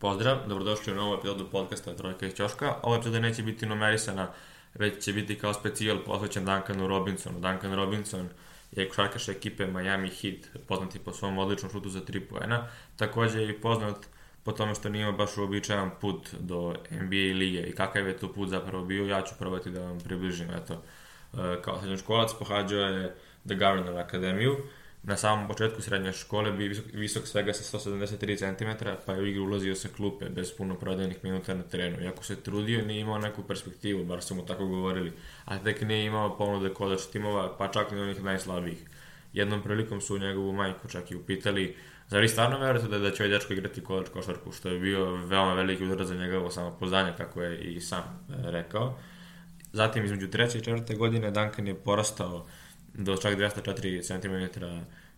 Pozdrav, dobrodošli u novu epizodu podcasta Trojka iz Ćoška. Ova epizoda neće biti numerisana, već će biti kao specijal posvećen Duncanu Robinsonu. Duncan Robinson je košarkaš ekipe Miami Heat, poznati po svom odličnom šutu za 3 poena. Takođe je poznat po tome što nije baš uobičajan put do NBA lige i kakav je to put zapravo bio, ja ću probati da vam približim. Eto, e, kao srednjoškolac pohađao je The Governor Akademiju, na samom početku srednje škole bi visok, visok svega sa 173 cm, pa je u igru ulazio sa klupe bez puno prodajnih minuta na terenu. Iako se trudio, nije imao neku perspektivu, bar su mu tako govorili, a tek nije imao ponude kodač timova, pa čak i onih najslabijih. Jednom prilikom su njegovu majku čak i upitali Zar vi stvarno verujete da, da će ovaj dečko igrati kodač košarku, što je bio veoma veliki udar za njegovo samopoznanje, kako je i sam e, rekao. Zatim, između treće i četvrte godine, Duncan je porastao do čak 204 cm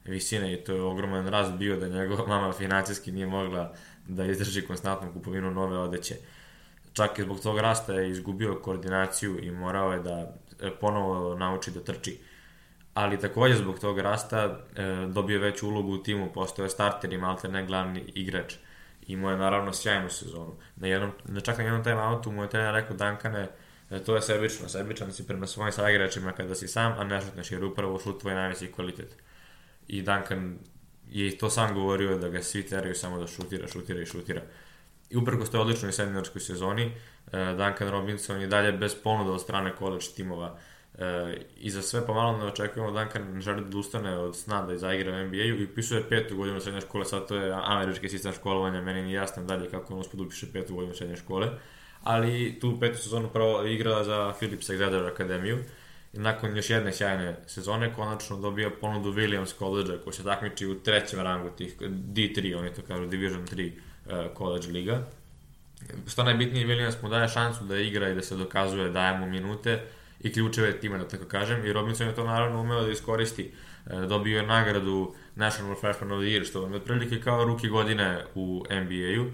visine i to je ogroman rast bio da njegova mama financijski nije mogla da izdrži konstantnu kupovinu nove odeće. Čak i zbog tog rasta je izgubio koordinaciju i morao je da e, ponovo nauči da trči. Ali takođe zbog tog rasta e, dobio veću ulogu u timu, postao je starter i malte ne glavni igrač. Imao je naravno sjajnu sezonu. Na jednom, čak na jednom time outu mu je trener rekao Dankane, to je sebično, sebičan si prema svojim saigračima kada si sam, a ne šutneš jer upravo šut tvoj najveći kvalitet. I Duncan je to sam govorio da ga svi teraju samo da šutira, šutira i šutira. I uprko ste odličnoj seminarskoj sezoni, e, Duncan Robinson je dalje bez ponuda od strane college timova. E, I za sve pomalo ne očekujemo Duncan želi da ustane od sna da zaigra u NBA-u i upisuje petu godinu srednje škole, sad to je američki sistem školovanja, meni nije jasno dalje kako on uspio da upiše petu godinu srednje škole. Uh, ali tu petu sezonu prvo igrala za Philips Exeter Akademiju i nakon još jedne sjajne sezone konačno dobio ponudu Williams College koji se takmiči u trećem rangu tih D3, oni to kažu Division 3 uh, e, college liga. Što najbitnije, Williams mu daje šansu da igra i da se dokazuje, daje mu minute i ključeve tima, da tako kažem, i Robinson je to naravno umeo da iskoristi. Uh, dobio je nagradu National Freshman of the Year, što je otprilike kao ruki godine u NBA-u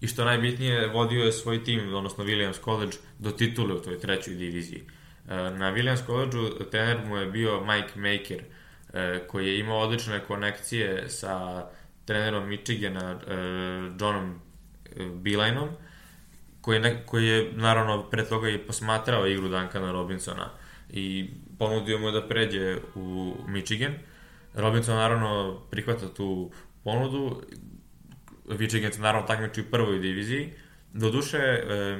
i što najbitnije, vodio je svoj tim, odnosno Williams College, do titule u toj trećoj diviziji. E, na Williams College-u trener mu je bio Mike Maker, e, koji je imao odlične konekcije sa trenerom Michigana, e, Johnom Bilajnom, koji, ne, koji je naravno pre toga i posmatrao igru Duncana Robinsona i ponudio mu da pređe u Michigan. Robinson naravno prihvata tu ponudu, Vičigen se naravno takmiči u prvoj diviziji. Doduše, e,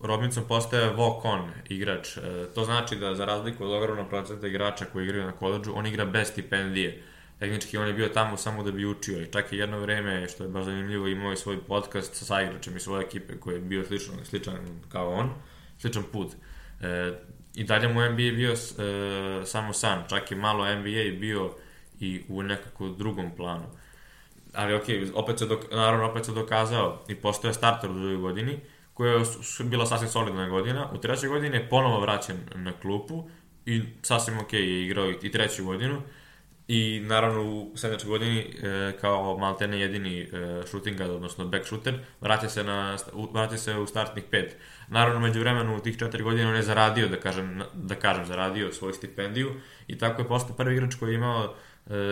Robinson postaje walk-on igrač. E, to znači da za razliku od ogromnog procenta igrača koji igraju na koleđu, on igra bez stipendije. Tehnički on je bio tamo samo da bi učio i čak i jedno vreme, što je baš zanimljivo, imao i svoj podcast sa saigračem i svoje ekipe koji je bio sličan, sličan kao on, sličan put. E, I dalje mu NBA bio e, samo san, čak i malo NBA bio i u nekako drugom planu ali ok, opet se dok, naravno opet se dokazao i postoje starter u drugoj godini, koja je bila sasvim solidna godina. U trećoj godini je ponovo vraćen na klupu i sasvim ok je igrao i treću godinu. I naravno u sedmečkoj godini e, kao maltene jedini e, shooting guard, odnosno back shooter, vrati se, na, vrati se u startnih pet. Naravno, među vremenu u tih četiri godine on je zaradio, da kažem, da kažem, zaradio svoju stipendiju i tako je postao prvi igrač koji je imao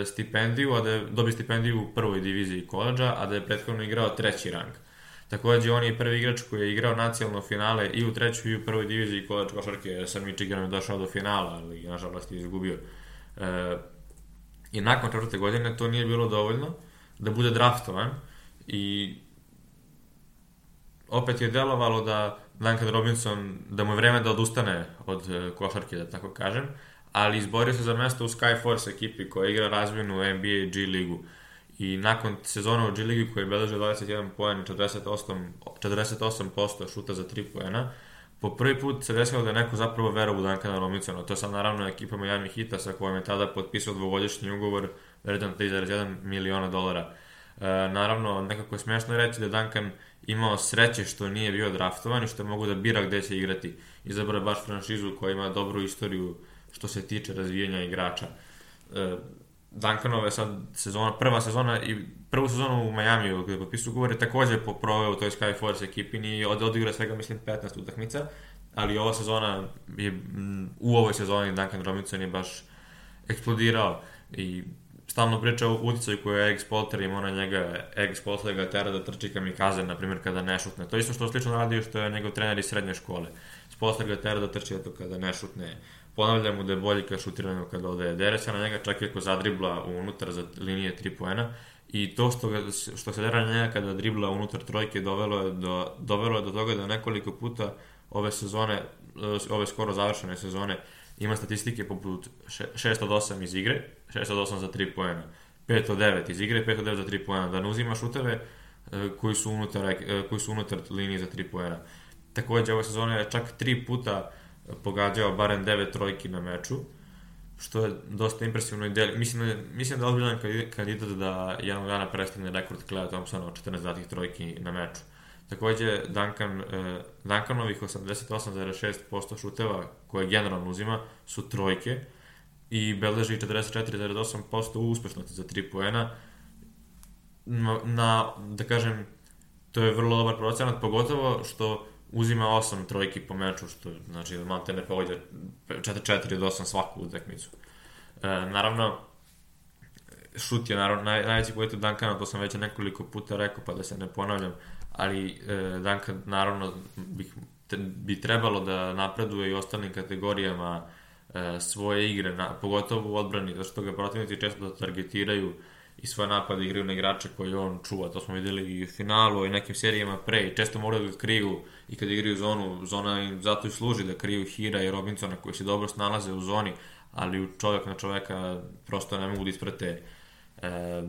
stipendiju, a da je dobio stipendiju u prvoj diviziji koleđa, a da je prethodno igrao treći rang. Takođe, on je prvi igrač koji je igrao nacionalno finale i u trećoj i u prvoj diviziji koleđa košarke. Sa Michiganom je došao do finala, ali nažalost je izgubio. E, I nakon četvrte godine to nije bilo dovoljno da bude draftovan i opet je delovalo da Duncan Robinson, da mu je vreme da odustane od e, košarke, da tako kažem, ali izborio se za mesto u Skyforce ekipi koja igra razvijenu NBA G ligu. I nakon sezona u G ligi koja je beležio 21 poen i 48%, 48% šuta za 3 poena, po prvi put se desilo da je neko zapravo verao u Duncana Robinsona. To je sad naravno ekipa Miami Hita sa kojom je tada potpisao dvogodišnji ugovor vredan 3,1 miliona dolara. E, naravno, nekako je smešno reći da Duncan imao sreće što nije bio draftovan i što mogu da bira gde će igrati. Izabrao baš franšizu koja ima dobru istoriju što se tiče razvijanja igrača. E, Duncanova je sad sezona, prva sezona i prvu sezonu u Majamiju gde potpisu ugovore takođe proveo u toj Skyforce ekipini i od, odigra svega mislim 15 utakmica, ali ova sezona je, u ovoj sezoni Duncan Robinson je baš eksplodirao i stalno priča o uticaju koju je Egg Spolter imao na njega, Egg Spolter ga tera da trči kamikaze, na primjer, kada ne šutne. To isto što slično radio što je njegov trener iz srednje škole. Spolter ga tera da trči eto kada ne šutne. Ponavlja mu da je bolji kad šutira nego kada ode. Dere se na njega čak i ako zadribla unutar za linije 3 poena. I to što, ga, što se dera na njega kada dribla unutar trojke dovelo je do, dovelo je do toga da nekoliko puta ove sezone, ove skoro završene sezone, ima statistike poput 6 od 8 iz igre, 6 od 8 za 3 poena, 5 od 9 iz igre, 5 od 9 za 3 poena, da ne uzima šuteve e, koji su unutar, e, koji su unutar linije za 3 poena. Takođe, ove sezone je čak 3 puta pogađao barem 9 trojki na meču, što je dosta impresivno i deli. Mislim, mislim da je ozbiljan kandidat da jednog dana prestigne rekord Clea Thompsona od 14 datih trojki na meču. Takođe, Duncan, uh, Duncanovih 88,6% šuteva koje generalno uzima su trojke i beleži 44,8% uspešnosti za 3 poena. Na, na, da kažem, to je vrlo dobar procenat, pogotovo što uzima 8 trojki po meču, što znači malte ne pogođa 4-4 od 8 svaku utakmicu. E, naravno, šut je naravno naj, najveći kvalitet Duncana, to sam već nekoliko puta rekao, pa da se ne ponavljam, ali e, Duncan naravno bi, bi trebalo da napreduje i ostalim kategorijama e, svoje igre, na, pogotovo u odbrani, zato što ga protivnici često da targetiraju i svoje napade igraju na igrače koji on čuva. To smo videli i u finalu i nekim serijama pre i često moraju da kriju i kad igraju zonu, zona im zato i služi da kriju Hira i Robinsona koji se dobro snalaze u zoni, ali čovjek na čoveka prosto ne mogu da isprate e,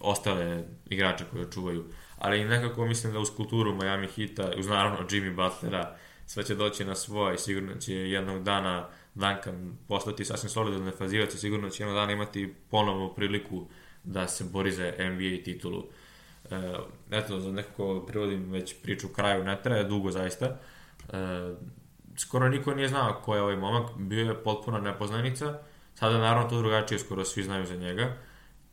ostale igrače koje čuvaju ali nekako mislim da uz kulturu Miami Hita, uz naravno Jimmy Butlera, sve će doći na svoje sigurno će jednog dana Duncan postati sasvim solidan defazivac i sigurno će jednog dana imati ponovnu priliku da se bori za NBA titulu. E, eto, za nekako privodim već priču kraju, ne traje dugo zaista. E, skoro niko nije znao ko je ovaj momak, bio je potpuna nepoznanica, sada naravno to drugačije, skoro svi znaju za njega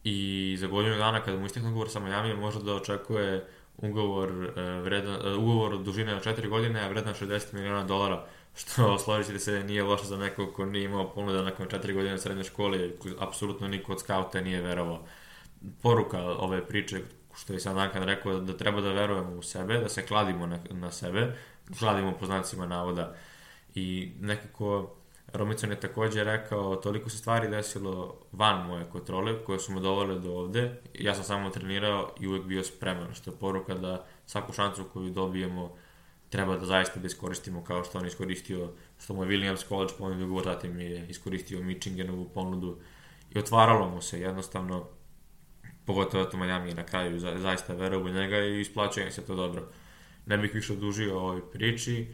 i za godinu dana kada mu istekne ugovor sa Miami može da očekuje ugovor, uh, vredan, uh, ugovor dužine od 4 godine, a vredan 60 miliona dolara, što složit ćete se nije loše za nekog ko nije imao ponuda nakon 4 godine srednje škole, apsolutno niko od skauta nije verovao. Poruka ove priče, što je sam Duncan rekao, da treba da verujemo u sebe, da se kladimo na, na sebe, kladimo po znacima navoda i nekako Romicon je takođe rekao, toliko se stvari desilo van moje kontrole, koje su me dovele do ovde. Ja sam samo trenirao i uvek bio spreman, što je poruka da svaku šancu koju dobijemo treba da zaista da iskoristimo kao što on iskoristio, što mu je Williams College ponudio ugovor, zatim je iskoristio Michingenovu ponudu i otvaralo mu se jednostavno, pogotovo to Miami na kraju za, zaista verao u njega i isplaćuje se to dobro. Ne bih više odužio o ovoj priči,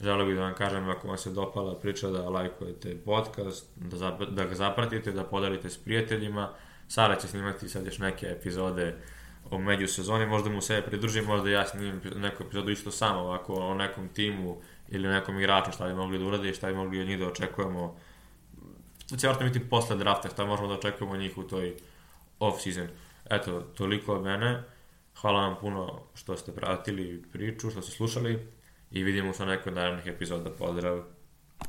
Želeo bih da vam kažem ako vam se dopala priča da lajkujete podcast, da, zap, da ga zapratite, da podelite s prijateljima. Sara će snimati sad još neke epizode o međusezoni, možda mu se pridružim, možda ja snimim neku epizodu isto samo ovako o nekom timu ili nekom igraču šta bi mogli da urade i šta bi mogli od njih da očekujemo. To će vrlo biti posle drafta, šta možemo da očekujemo njih u toj off-season. Eto, toliko od mene. Hvala vam puno što ste pratili priču, što ste slušali i vidimo se u nekoj narednih epizoda. Pozdrav!